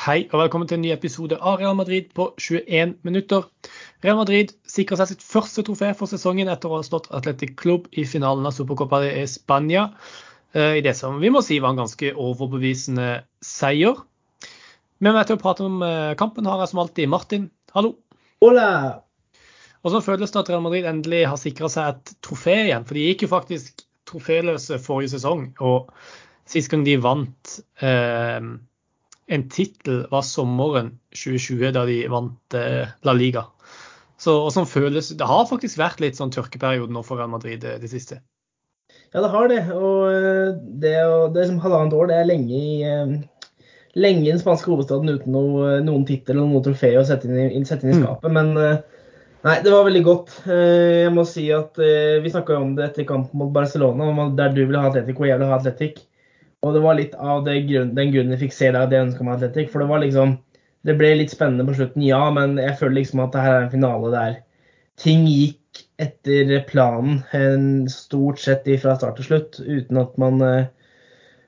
Hei og velkommen til en ny episode av Real Madrid på 21 minutter. Real Madrid sikrer seg sitt første trofé for sesongen etter å ha slått Atletic Club i finalen av Supercopa de Spania. Eh, I det som vi må si var en ganske overbevisende seier. Med meg til å prate om eh, kampen har jeg som alltid Martin. Hallo. Hola! Og så føles det at Real Madrid endelig har sikra seg et trofé igjen. For de gikk jo faktisk troféløse forrige sesong. Og sist gang de vant eh, en tittel var sommeren 2020, da de vant eh, La Liga. Så, og som føles, Det har faktisk vært litt sånn tørkeperiode nå for Real Madrid det, det siste. Ja, det har det. Og eh, det, det er som halvannet år. Det er lenge i, eh, lenge i den spanske hovedstaden uten noe, noen tittel eller noe trofé å sette inn, i, sette inn i mm. skapet. Men nei, det var veldig godt. Jeg må si at Vi snakka om det etter kampen mot Barcelona, der du ville ha Atletico og jeg ville ha Atletic. Og det var litt av grunn, den grunnen jeg fikk se der, jeg ønska meg Atletic. For det var liksom Det ble litt spennende på slutten, ja, men jeg føler liksom at det her er en finale der ting gikk etter planen stort sett fra start til slutt, uten at man eh,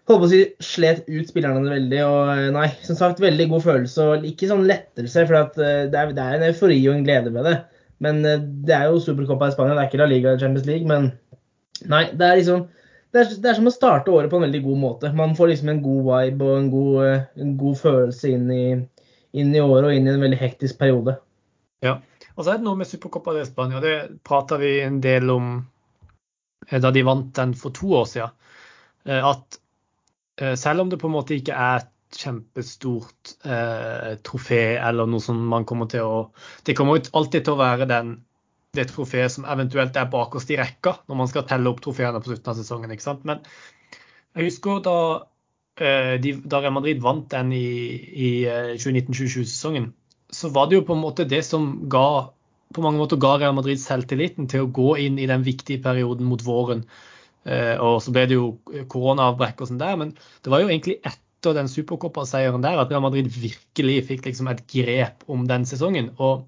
holdt på å si slet ut spillerne veldig. Og eh, nei, som sagt, veldig god følelse. Og ikke sånn lettelse, for eh, det er, det er en eufori og en glede med det. Men det er jo Supercopa i Spania, det er ikke La Liga eller Champions League. Men nei, det er liksom det er, det er, som å starte året på en veldig god måte. Man får liksom en god vibe og en god, eh, en god følelse inn i, inn i, året og inn i en veldig hektisk periode. Ja, og så er det noe med Supercopa de Spania. Det prata vi en del om eh, da de vant den for to år siden. Eh, at selv om det på en måte ikke er et kjempestort eh, trofé eller noe som man kommer til å Det kommer alltid til å være den det trofeet som eventuelt er bakerst i rekka når man skal telle opp trofeene på slutten av sesongen. ikke sant? Men jeg husker da, eh, da Real Madrid vant den i, i 2019-2020-sesongen, eh, så var det jo på en måte det som ga på mange måter ga Real Madrid selvtilliten til å gå inn i den viktige perioden mot våren. Eh, og så ble det jo koronaavbrekk og sånn der, men det var jo egentlig etter den supercopa-seieren der at Real Madrid virkelig fikk liksom et grep om den sesongen. Og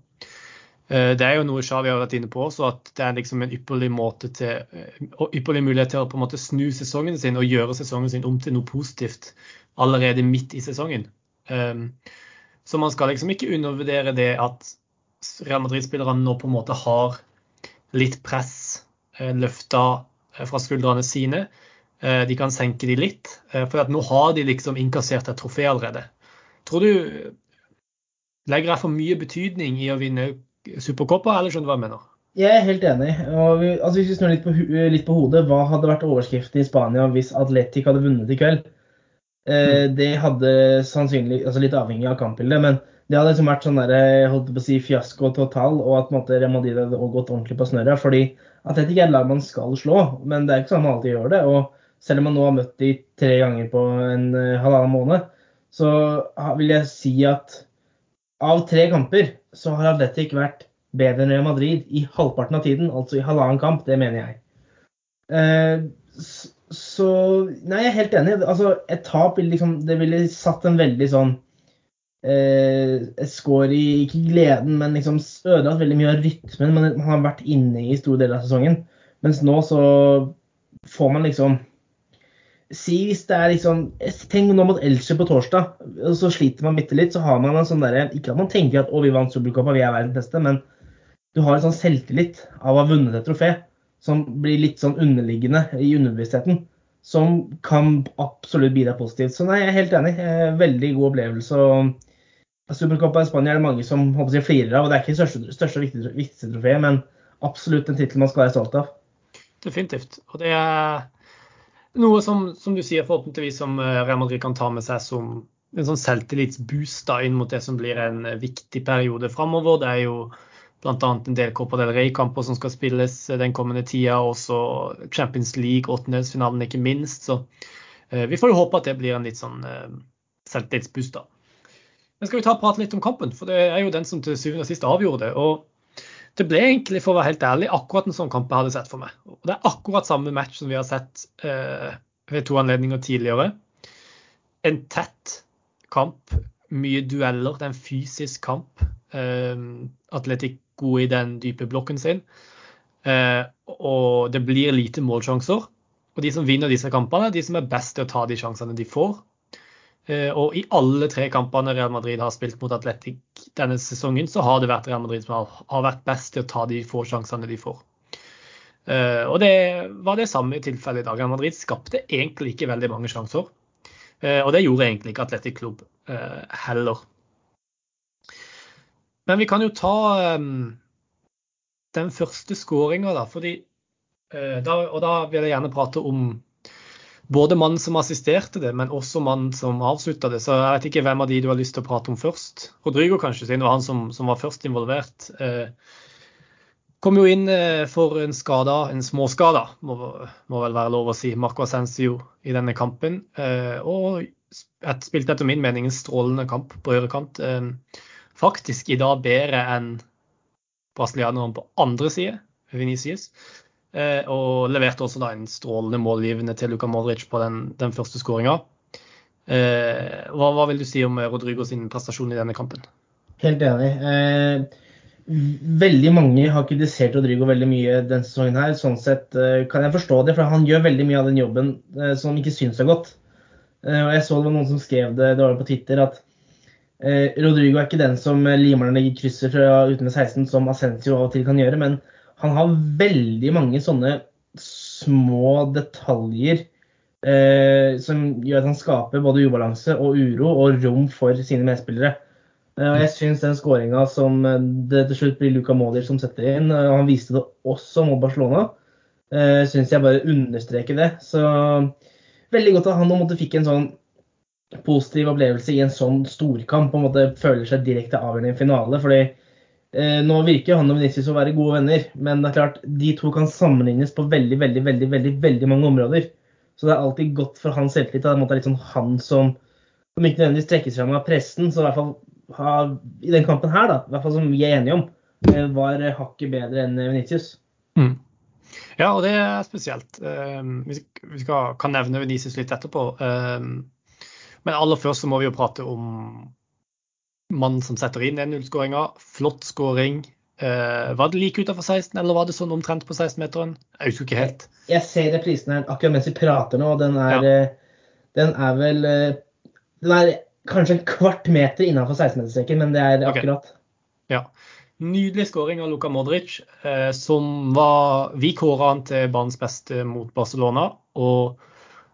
det er jo noe Xavi har vært inne på også, at det er liksom en ypperlig, til, eh, ypperlig mulighet til å på en måte snu sesongen sin og gjøre sesongen sin om til noe positivt allerede midt i sesongen. Ehm, så man skal liksom ikke undervurdere det at Real Madrid-spillerne nå på en måte har litt press eh, løfta fra skuldrene sine. De kan senke de litt, for nå har de liksom inkassert et trofé allerede. Tror du Legger jeg for mye betydning i å vinne Supercoppa, eller skjønner du hva jeg mener? Jeg er helt enig. Vi, altså hvis vi snur litt på, litt på, hodet, hva hadde vært overskriften i Spania hvis Atletic hadde vunnet i kveld? Eh, mm. Det hadde sannsynlig, altså litt avhengig av kampbildet, men det hadde liksom vært sånn der, holdt på å si, fiasko total, og at måte, Real Madrid hadde gått ordentlig på snørra. fordi Atletic er et lag man skal slå, men det er ikke sånn man alltid gjør det. og Selv om man nå har møtt de tre ganger på en uh, halvannen måned, så vil jeg si at av tre kamper så har Atletic vært bedre enn Real Madrid i halvparten av tiden, altså i halvannen kamp. Det mener jeg. Eh, så Nei, jeg er helt enig. Altså, et tap ville liksom Det ville satt en veldig sånn eh, score i ikke gleden, men liksom ødelagt veldig mye av rytmen man, man har vært inne i store deler av sesongen. Mens nå så får man liksom si hvis det er liksom Tenk nå mot Elche på torsdag, og så sliter man bitte litt. Så har man en sånn derre Ikke at man tenker at å, vi vant Supercopa, vi er verdens beste, men du har en sånn selvtillit av å ha vunnet et trofé som blir litt sånn underliggende i underbevisstheten. Som kan absolutt bidra positivt. Så nei, jeg er helt enig. Veldig god opplevelse. og i Spania er det mange som håper jeg, flirer av. og Det er ikke det største, største og viktigste, viktigste trofeet, men absolutt en tittel man skal være stolt av. Definitivt. Og det er noe som, som, du sier, forhåpentligvis som eh, Real Madrid kan ta med seg som en sånn selvtillitsboost inn mot det som blir en eh, viktig periode framover. Det er jo bl.a. en del Copa del Rey-kamper som skal spilles eh, den kommende tida. Også Champions League, åttendedelsfinalen ikke minst. Så eh, vi får jo håpe at det blir en litt sånn eh, selvtillitsboost. da. Men skal vi ta og prate litt om kampen, for det er jo den som til syvende og sist avgjorde det. og det ble egentlig, for å være helt ærlig, akkurat en sånn kamp jeg hadde sett for meg. Og det er akkurat samme match som vi har sett eh, ved to anledninger tidligere. En tett kamp, mye dueller, det er en fysisk kamp. Eh, Atletic gode i den dype blokken sin. Eh, og det blir lite målsjanser. Og de som vinner disse kampene, de som er best til å ta de sjansene de får. Og i alle tre kampene Real Madrid har spilt mot Atletic denne sesongen, så har det vært Real Madrid som har vært best til å ta de få sjansene de får. Og det var det samme tilfellet i dag. Real Madrid skapte egentlig ikke veldig mange sjanser. Og det gjorde egentlig ikke Atletic Klubb heller. Men vi kan jo ta den første skåringa, da. Fordi, og da vil jeg gjerne prate om både mannen som assisterte det, men også mannen som avslutta det. Så jeg vet ikke hvem av de du har lyst til å prate om først. Rodrigo, kanskje, siden det var han som, som var først involvert. Eh, kom jo inn eh, for en skada, en småskada, må, må, vel være lov å si, Marco Ascencio i denne kampen. Eh, og et, spilte etter min mening en strålende kamp på høyrekant. Eh, faktisk i dag bedre enn brasilianeren på andre side, Venicius. Eh, og leverte også da en strålende målgivende til Luka Modric på den, den første skåringa. Eh, hva, hva, vil du si om Rodrigo sin prestasjon i denne kampen? Helt enig. Eh, veldig mange har kritisert Rodrigo veldig mye denne sesongen. her. Sånn sett eh, kan jeg forstå det, for han gjør veldig mye av den jobben eh, som ikke syns så godt. Eh, og Jeg så det var noen som skrev det, det var på Twitter, at Rodrigo er ikke den som limer ned krysser fra utenfor 16 som Ascencio av og til kan gjøre, men han har veldig mange sånne små detaljer eh, som gjør at han skaper både ubalanse og uro og rom for sine medspillere. Eh, og jeg syns den skåringa som eh, det til slutt blir Luka Modic som setter inn, og han viste det også mot Barcelona, eh, syns jeg bare understreker det. Så veldig godt at han måte fikk en sånn positiv opplevelse i en sånn storkamp. på en måte Føler seg direkte avgjørende i en finale. fordi Eh, nå virker han og Venezia å være gode venner, men det er klart, de to kan sammenlignes på veldig veldig, veldig, veldig, veldig mange områder. Så det er alltid godt for hans selvtillit. Det er litt sånn han som, som ikke nødvendigvis trekkes fram av pressen, så i hvert fall har, i den kampen her, da, i hvert fall som vi er enige om, eh, var hakket bedre enn Venicius. Mm. Ja, og det er spesielt. Um, vi skal, kan nevne Venicius litt etterpå. Men aller først så må vi jo prate om mann som setter inn 1-0-skåringa. Flott skåring. Uh, var det like utenfor 16, eller var det sånn omtrent på 16-meteren? Jeg husker ikke helt. Jeg, jeg ser reprisen her akkurat mens vi prater nå. Den er, ja. Eh, den er vel eh, Den er kanskje en kvart meter innenfor 16-meterstreken, men det er akkurat. Okay. Ja. Nydelig skåring av Luka Modric, eh, som var Vi kåra han til banens beste mot Barcelona. Og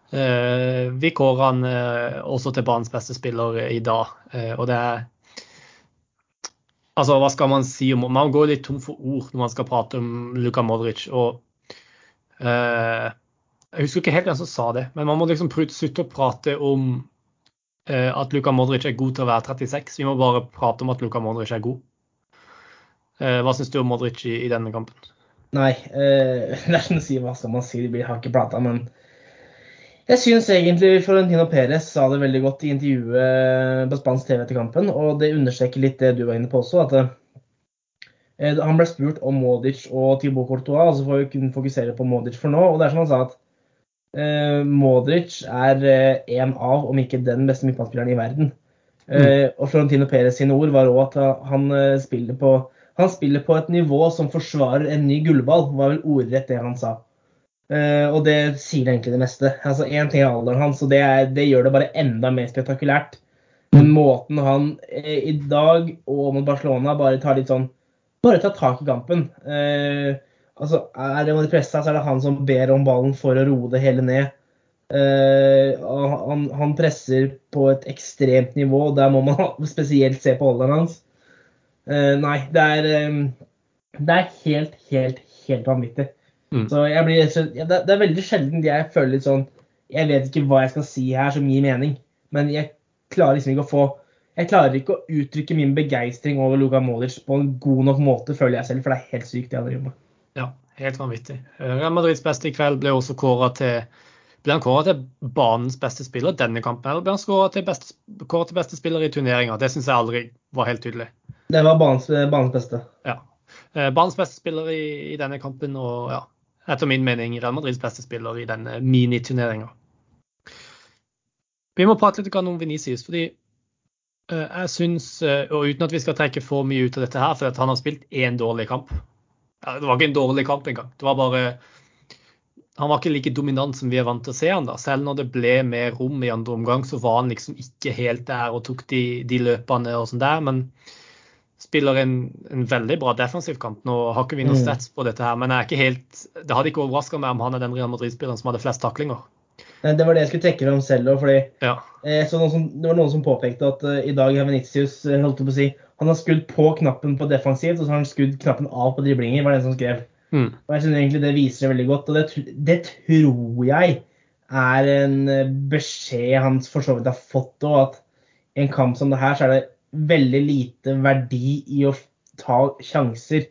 eh, vi kåra han eh, også til banens beste spiller i dag. og det er Altså, hva skal man si om Man går litt tom for ord når man skal prate om Luka Modric. og uh, Jeg husker ikke helt hvem som sa det, men man må liksom slutte å prate om uh, at Luka Modric er god til å være 36. Vi må bare prate om at Luka Modric er god. Eh, hva syns du om Modric i, i denne kampen? Nei, eh, å si hva skal man si, vi har ikke prata, men jeg syns egentlig Florentino Perez sa det veldig godt i intervjuet på spansk TV etter kampen, og det understreker litt det du var inne på også. at eh, Han ble spurt om Modic og Thibaut Courtois, og så får vi kun fokusere på Modic for nå. og det er som han sa at eh, Modric er eh, en av, om ikke den beste midtbanespilleren i verden. Mm. Eh, og Florentino Perez sine ord var òg at han eh, spiller, på, han spiller på et nivå som forsvarer en ny gullball, var vel ordrett det han sa. Uh, og det sier egentlig det meste. Altså Én ting er alderen hans, og det, er, det, gjør det bare enda mer spektakulært. Men måten han uh, i dag og mot Barcelona bare tar litt sånn Bare tar tak i kampen. Uh, altså Er det pressa, så er det han som ber om ballen for å roe det hele ned. Han, han, presser på et ekstremt nivå, og der må man spesielt se på alderen hans. Nei, det er, det er helt, helt, helt vanvittig. Mm. Så jeg blir, det, det er veldig sjelden jeg føler litt sånn Jeg vet ikke hva jeg skal si her som gir mening, men jeg klarer liksom ikke å få jeg klarer ikke å uttrykke min begeistring over Luka Modic på en god nok måte, føler jeg selv, for det er helt sykt det han driver med. Ja, helt vanvittig. Real Madrids beste i kveld ble også kåra til ble han kåra til banens beste spiller denne kampen, eller ble han kåra til, til beste spiller i turneringa? Det syns jeg aldri var helt tydelig. Det var banens, banens beste. Ja. Eh, banens beste spiller i, i, denne kampen, og ja, etter min mening Real Madrids beste spiller i denne miniturneringa. Vi må prate litt om Venicius, fordi uh, jeg syns, uh, og uten at vi skal trekke for mye ut av dette her, for han har spilt én dårlig kamp. Det var ikke en dårlig kamp engang. Det var bare han var ikke like dominant som vi er vant til å se han da. Selv når det ble mer rom i andre omgang, så var han liksom ikke helt der og tok de, de løpene og sånn der. Men spiller en, en, veldig bra defensiv kamp. Nå har ikke vi noe mm. stats på dette her, men helt, det hadde ikke overraska meg om han er den Real Madrid-spilleren som hadde flest taklinger. Det var det jeg skulle trekke fram selv òg. Ja. Eh, det var noen som påpekte at uh, i dag har Venitius uh, holdt på å si, han har skudd på knappen på defensivt, og så har han skudd knappen av på driblinger. var det som skrev. Mm. Og jeg synes egentlig Det viser det veldig godt. og det, det tror jeg er en eh, beskjed han for så vidt har fått òg, at i en kamp som det her, så er det veldig lite verdi i å ta sjanser.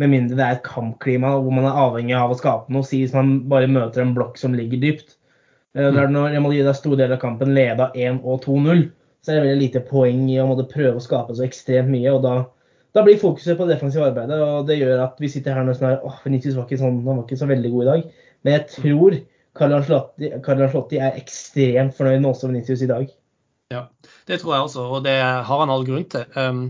Med mindre det er et kampklima hvor man er avhengig av å skape noe. Si hvis man bare møter en blokk som ligger dypt. Eh, mm. Når Real Madrid er stor del av kampen leda 1 og 2-0, så er det veldig lite poeng i å måtte prøve å skape så ekstremt mye. og da da blir fokuset på det defensive arbeidet, og det gjør at vi sitter her nå sånn her åh, Venitius var ikke sånn, han var ikke så veldig god i dag. Men jeg tror Carl Ancelotti er ekstremt fornøyd med også Venitius i dag. Ja, det tror jeg også, og det har han all grunn til. Um,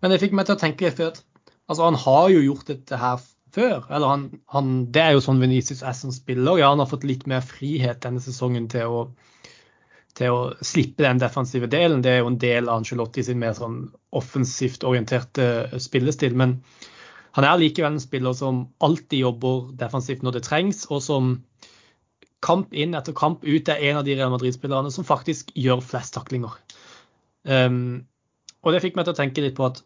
men det fikk meg til å tenke litt, at altså, han har jo gjort dette her før. eller han, han, Det er jo sånn Venezia er som spiller. Ja, han har fått litt mer frihet denne sesongen til å til å slippe den defensive delen. Det er jo en del av Angelotti sin mer sånn offensivt orienterte spillestil. Men han er likevel en spiller som alltid jobber defensivt når det trengs, og som kamp inn etter kamp ut er en av de Real Madrid-spillerne som faktisk gjør flest taklinger. Um, og det fikk meg til å tenke litt på at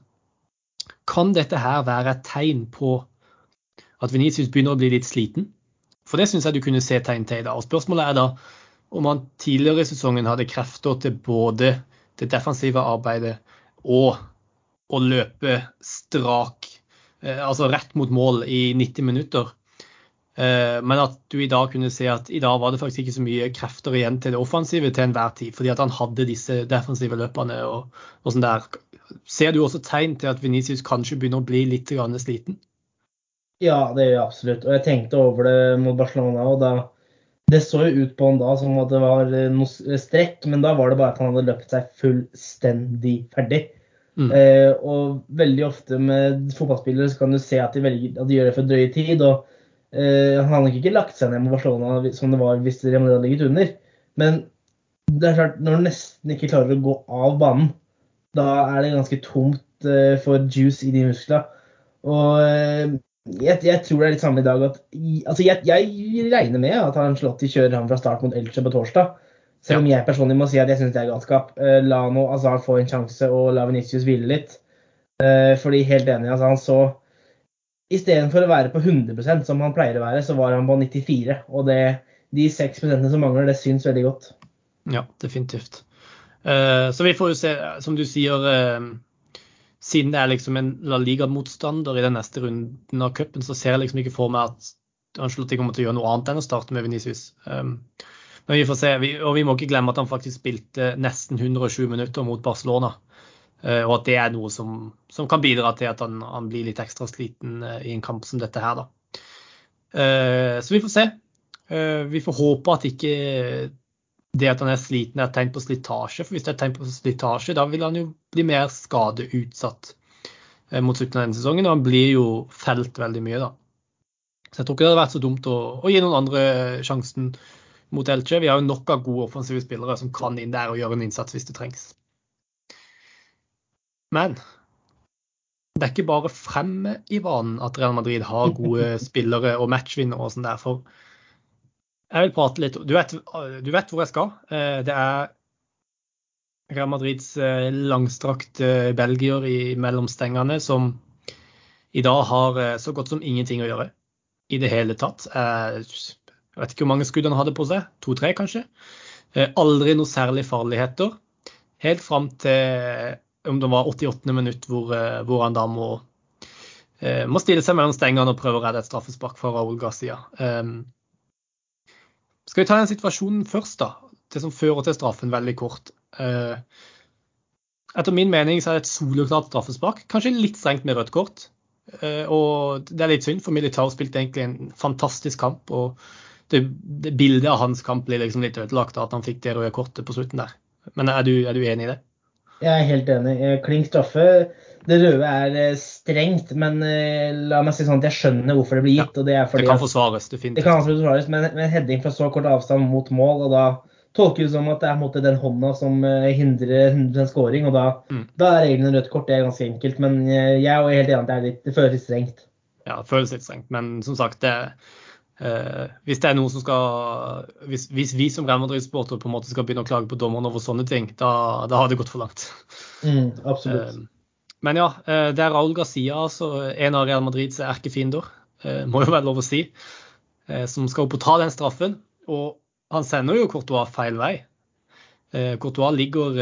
kan dette her være et tegn på at Venicius begynner å bli litt sliten? For det syns jeg du kunne se tegn til i dag. Og spørsmålet er da om han tidligere i sesongen hadde krefter til både det defensive arbeidet og å løpe strak, eh, altså rett mot mål i 90 minutter. Eh, men at du i dag kunne se at i dag var det faktisk ikke så mye krefter igjen til det offensive til enhver tid, fordi at han hadde disse defensive løpene og, og sånn der. Ser du også tegn til at Venicius kanskje begynner å bli litt sliten? Ja, det gjør jeg absolutt. Og jeg tenkte over det mot Barcelona. og da det så jo ut på han da som at det var eh, noe strekk, men da var det bare at han hadde løpt seg fullstendig ferdig. Mm. Eh, og veldig ofte med fotballspillere så kan du se at de, velger, at de gjør det for drøye tid. og Han har nok ikke lagt seg ned med Barcelona som det var hvis Real Madrid hadde ligget under. Men det er klart, når du nesten ikke klarer å gå av banen, da er det ganske tomt eh, for juice i de musklene. Og eh, jeg, jeg, tror det er litt samme i dag at altså jeg, jeg, regner med at han Slåtti kjører ham fra start mot Elche på torsdag. Selv om jeg personlig må si at jeg syns det er galskap. La nå Azar få en sjanse og la Venicius hvile litt. Fordi helt enig, altså han så Istedenfor å være på 100% som han pleier å være, så var han på 94. Og det, de 6 som mangler, det syns veldig godt. Ja, definitivt. Uh, så vi får jo se, som du sier siden det er liksom en La Liga-motstander i den neste runden av cupen, så ser jeg liksom ikke for meg at Angelotti kommer til å gjøre noe annet enn å starte med Venicius. Um, men vi får se. Vi, og vi må ikke glemme at han faktisk spilte nesten 120 minutter mot Barcelona. Uh, og at det er noe som, som kan bidra til at han, han blir litt ekstra sliten uh, i en kamp som dette her, da. Uh, så vi får se. vi får håpe at ikke det at han er sliten, er tegn på slitasje. For hvis det er tegn på slitasje, da vil han jo bli mer skadeutsatt eh, mot slutten av denne sesongen. Og han blir jo felt veldig mye, da. Så jeg tror ikke det hadde vært så dumt å, å gi noen andre sjansen mot Elche. Vi har jo nok av gode offensive spillere som kan inn der og gjøre en innsats hvis det trengs. Men det er ikke bare fremme i banen at Real Madrid har gode spillere og matchvinnere og sånn der. For jeg vil prate litt Du vet, du vet hvor jeg skal. Eh, det er Real Madrids eh, langstrakte belgier i mellomstengene som i dag har eh, så godt som ingenting å gjøre i det hele tatt. Jeg vet ikke hvor mange skudd han hadde på seg. To-tre, kanskje. Aldri noe særlig farligheter. Helt fram til om det var 88. minutt hvor, hvor han da må, må stille seg mellom stengene og prøve å redde et straffespark fra Raúl Garcia. Skal vi ta den situasjonen først, da? Det som fører til straffen, veldig kort. Eh, etter min mening så er det et soloklart straffespark. Kanskje litt strengt med rødt kort. Eh, og det er litt synd, for Militao spilte egentlig en fantastisk kamp. Og det, det bildet av hans kamp blir liksom litt ødelagt av at han fikk det røde kortet på slutten der. Men er du, er du enig i det? Jeg er helt enig. Klink straffe. det røde er eh, strengt, men eh, la meg si sånn at jeg skjønner hvorfor det blir gitt. og Det er fordi Det kan forsvares, definitivt. det kan forsvares, men, men heading fra så kort avstand mot mål, og da tolker det som at det er måte den hånda som eh, hindrer 100 scoring, og da, Mm. da er reglene rødt kort. Det er ganske enkelt. Men eh, jeg er helt enig at det, er litt, det føles litt strengt. Ja, det føles litt strengt. Men som sagt, det, eh, hvis det er noen som skal Hvis, hvis vi som Real Madrid-sportere på en måte skal begynne å klage på dommerne over sånne ting, da, da har det gått for langt. Mm, absolutt. Eh, Men ja, eh, det er Raúl Garcia, altså en av Real Madrids erkefiender, eh, må jo være lov å si, eh, som skal opp og ta den straffen. Og han sender jo Courtois feil vei. Eh, Courtois ligger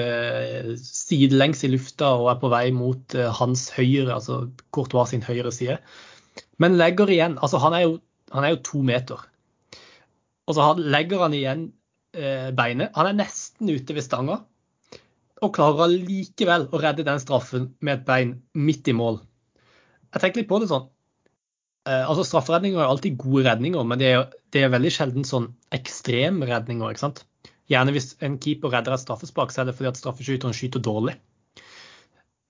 sidelengs i lufta og er på vei mot hans høyre, altså Courtois sin høyre side. Men legger igjen Altså, han er jo, han er jo to meter. Og så legger han igjen eh, beinet. Han er nesten ute ved stanga og klarer allikevel å redde den straffen med et bein midt i mål. Jeg tenker litt på det sånn. Eh, altså Strafferedninger er alltid gode redninger, men det er, det er veldig sjelden sånn ekstreme redninger. ikke sant? Gjerne hvis en keeper redder et straffespark, så er det fordi at straffeskyteren skyter dårlig.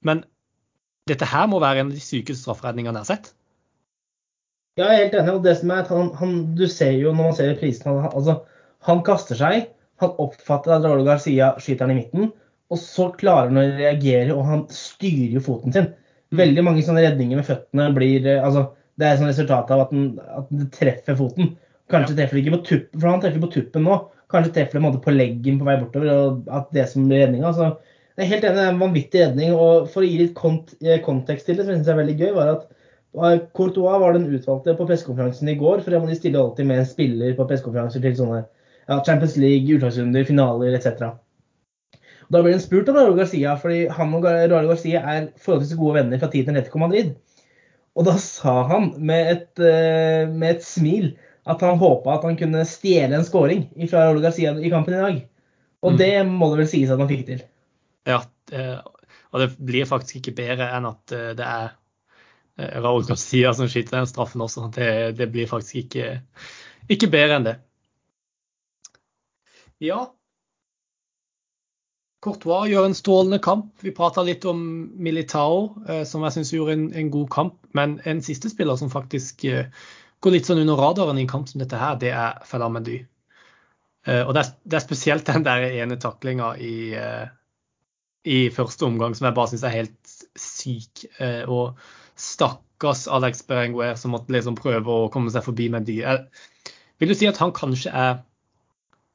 Men dette her må være en av de sykeste strafferedningene jeg har sett. Ja, jeg er helt enig. og det som er at han, han, Du ser jo når man ser prisen han, altså, han kaster seg, han oppfatter at Raúl Garcia skyter han i midten, og så klarer han å reagere, og han styrer jo foten sin. Veldig mange sånne redninger med føttene blir eh, altså, Det er et sånt resultat av at, den, at det treffer foten. Kanskje treffer det ikke på tuppen, for han treffer på tuppen nå. Kanskje treffer det på, leggen på vei bortover, og at det som blir redninga. Altså, jeg er helt enig, det er en vanvittig redning. og For å gi litt kont eh, kontekst til det, som jeg synes er veldig gøy, var at Courtois var den utvalgte på pressekonferansen i går. For de stiller alltid med en spiller på pressekonferanser til sånne ja, Champions League, utslagsrunder, finaler etc. Da ble han spurt om Raúl Garcia, fordi han og Raúl Garcia er forholdsvis gode venner fra tiden i Atletico Madrid. Og da sa han med et, eh, med et smil at han håpa at han kunne stjele en scoring fra Raúl Garcia i kampen i dag. Og Mm. det må det vel sies at han fikk til. Ja, eh, og det blir faktisk ikke bedre enn at eh, det er Raúl Garcia som skyter den straffen også. Det, det blir faktisk ikke, ikke bedre enn det. Ja. Courtois gjør en strålende kamp. Vi prata litt om Militao, eh, som jeg syns gjorde en, en god kamp. Men en siste spiller som faktisk eh, går litt sånn under radaren i en kamp som dette her, det er Felamendy. Eh, og det er, det er spesielt den der ene taklinga i eh, i første omgang som jeg bare syns er helt syk. Eh, og stakkars Alex Berenguer som måtte liksom prøve å komme seg forbi Mendy. de vil du si at han kanskje er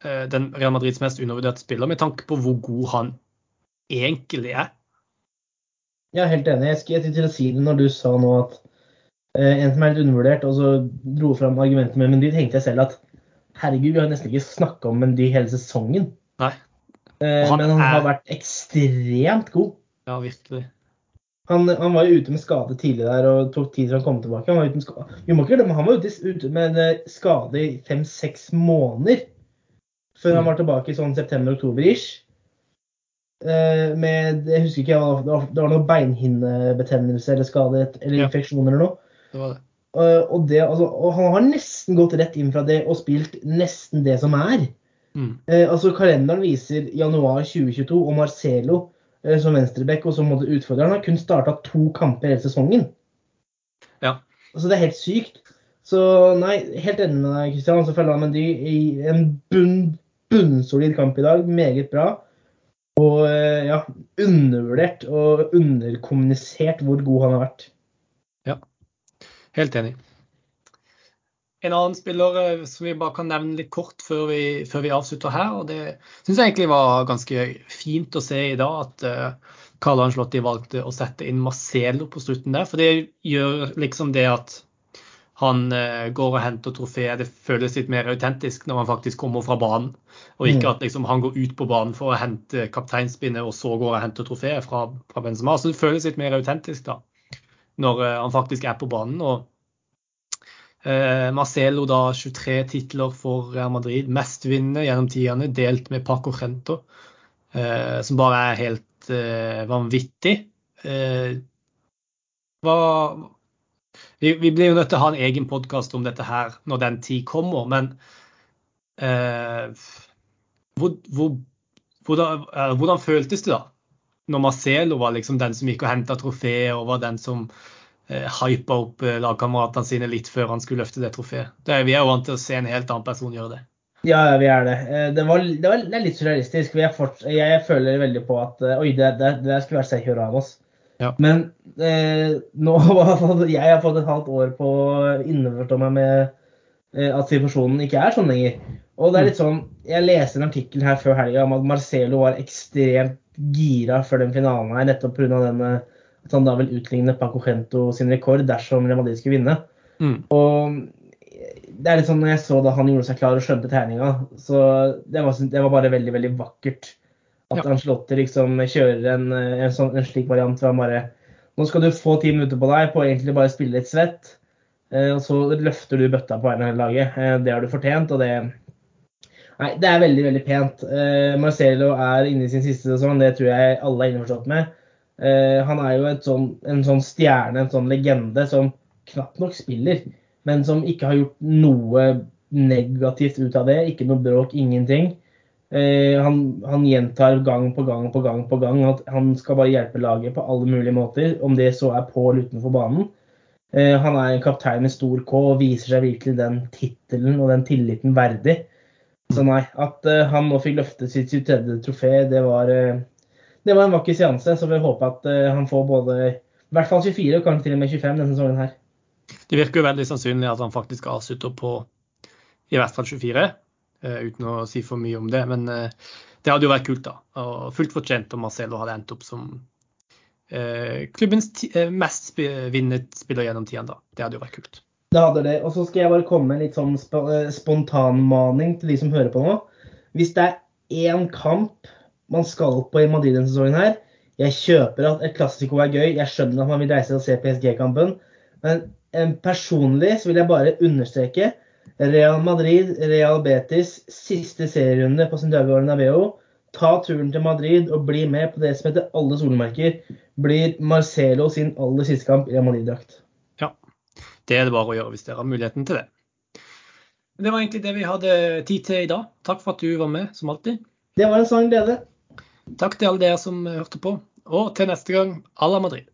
eh, den Real Madrids mest undervurderte spiller, med tanke på hvor god han egentlig er? Jeg er helt enig. Jeg skulle til å si det når du sa nå at eh, en som er litt undervurdert, og så dro fram argumentet med Mendy, tenkte jeg selv at herregud, vi har nesten ikke snakka om Mendy hele sesongen. Nei. Eh, Han men han er- har vært ekstremt god. Ja, virkelig. Han, han var jo ute med skade tidlig der og tok tid til han kom tilbake. Han var ute med skade, vi må ikke glemme, han var ute, ute med eh, skade i fem-seks måneder før han Mm. var tilbake i sånn september-oktober-ish. Eh, med Jeg husker ikke, det var, det var noe beinhinnebetennelse eller skade eller infeksjon eller noe. Det var det. Eh, og, det, altså, og han har nesten gått rett inn fra det og spilt nesten det som er. Mm. Altså Kalenderen viser januar 2022, og Marcelo som venstreback og som måtte utfordre Han har kun starta to kamper hele sesongen. Ja. Altså Det er helt sykt. Så nei, helt enig med deg, Kristian. Så følger han i en bunn, bunnsolid kamp i dag. Meget bra. Og eh, ja, undervurdert og underkommunisert hvor god han har vært. Ja, Helt enig. En annen spiller eh, som vi bare kan nevne litt kort før vi, før vi avslutter her, og det syns jeg egentlig var ganske fint å se i dag at uh, Angelotti valgte å sette inn Marcelo på slutten der. For det gjør liksom det at han eh, går og henter trofeet. Det føles litt mer autentisk når han faktisk kommer fra banen, og ikke Mm. at liksom, han går ut på banen for å hente kapteinspinnet og så går og henter trofeet fra, fra Benzema. Så det føles litt mer autentisk da, når eh, han faktisk er på banen. og Eh, Marcelo da 23 titler for Real Madrid, mestvinnende gjennom tidene, delt med Paco Rento, eh, som bare er helt eh, vanvittig. Eh, hva, vi, vi blir jo nødt til å ha en egen podkast om dette her når den tid kommer, men eh, hvor, hvor, hvordan, eh, hvordan føltes det da? når Marcelo var liksom den som gikk og henta trofé, og var den som eh, hypa opp eh, lagkameratene sine litt før han skulle løfte det trofeet. Vi er jo vant til å se en helt annen person gjøre det. Ja, vi er det. Eh, det, var, det, var, det er litt surrealistisk. Fort, jeg føler veldig på at eh, oi, det, det skulle vært Sergio Ramos. Ja. Men eh, nå jeg har fått et halvt år på å innforstå meg med eh, at situasjonen ikke er sånn lenger. Og det er litt sånn, Jeg leste en artikkel her før helga om at Marcelo var ekstremt gira før den finalen her, nettopp pga. At han da vil utligne Paco Gento sin rekord dersom Real Madrid skulle vinne. Mm. Og det er litt sånn når jeg så da han gjorde seg klar og skjønte tegninga, så det var, det var, bare veldig, veldig vakkert. At ja. Angelotti liksom kjører en, en, sånn, en slik variant hvor han bare Nå skal du få ti minutter på deg på å egentlig bare spille litt svett. Eh, og så løfter du bøtta på vegne av hele laget. Eh, det har du fortjent, og det Nei, det er veldig, veldig pent. Eh, Marcelo er inne i sin siste sesong, det tror jeg alle er innforstått med. Eh, han er jo sånn, en sånn stjerne, en sånn legende, som knapt nok spiller, men som ikke har gjort noe negativt ut av det. Ikke noe bråk, ingenting. Eh, han, han, gjentar gang på gang på gang på gang at han skal bare hjelpe laget på alle mulige måter, om det så er på eller utenfor banen. Eh, han er en kaptein med stor K og viser seg virkelig den tittelen og den tilliten verdig. Så nei, at uh, han nå fikk løftet sitt 23. trofé, det var, uh, det var en vakker seanse. Så vi håper at uh, han får både i hvert fall 24 og kanskje til og med 25 denne sesongen her. Det virker jo veldig sannsynlig at han faktisk avslutter på i hvert fall 24, uten å si for mye om det. Men det hadde jo vært kult, da. Og fullt fortjent om Marcelo hadde endt opp som klubbens mest vinnet spiller gjennom tidene. Det hadde jo vært kult. Det hadde det. Og så skal jeg bare komme med en litt sånn sp eh, spontanmaning til de som hører på nå. Hvis det er én kamp man skal på i Madrid denne sesongen her Jeg kjøper at et klassiko er gøy, jeg skjønner at man vil reise og se PSG-kampen. Men personlig så vil jeg bare understreke Real Madrid, Real Betis, siste serierunde på Santiago Bernabeu. Ta turen til Madrid og bli med på det som heter alle solmerker. Blir Marcelo sin aller siste kamp i Real Madrid-drakt. Ja, Det er det bare å gjøre hvis dere har muligheten til det. Det var egentlig det vi hadde tid til i dag. Takk for at du var med, som alltid. Det var en sann glede. Takk til alle dere som hørte på. Og til neste gang, à la Madrid.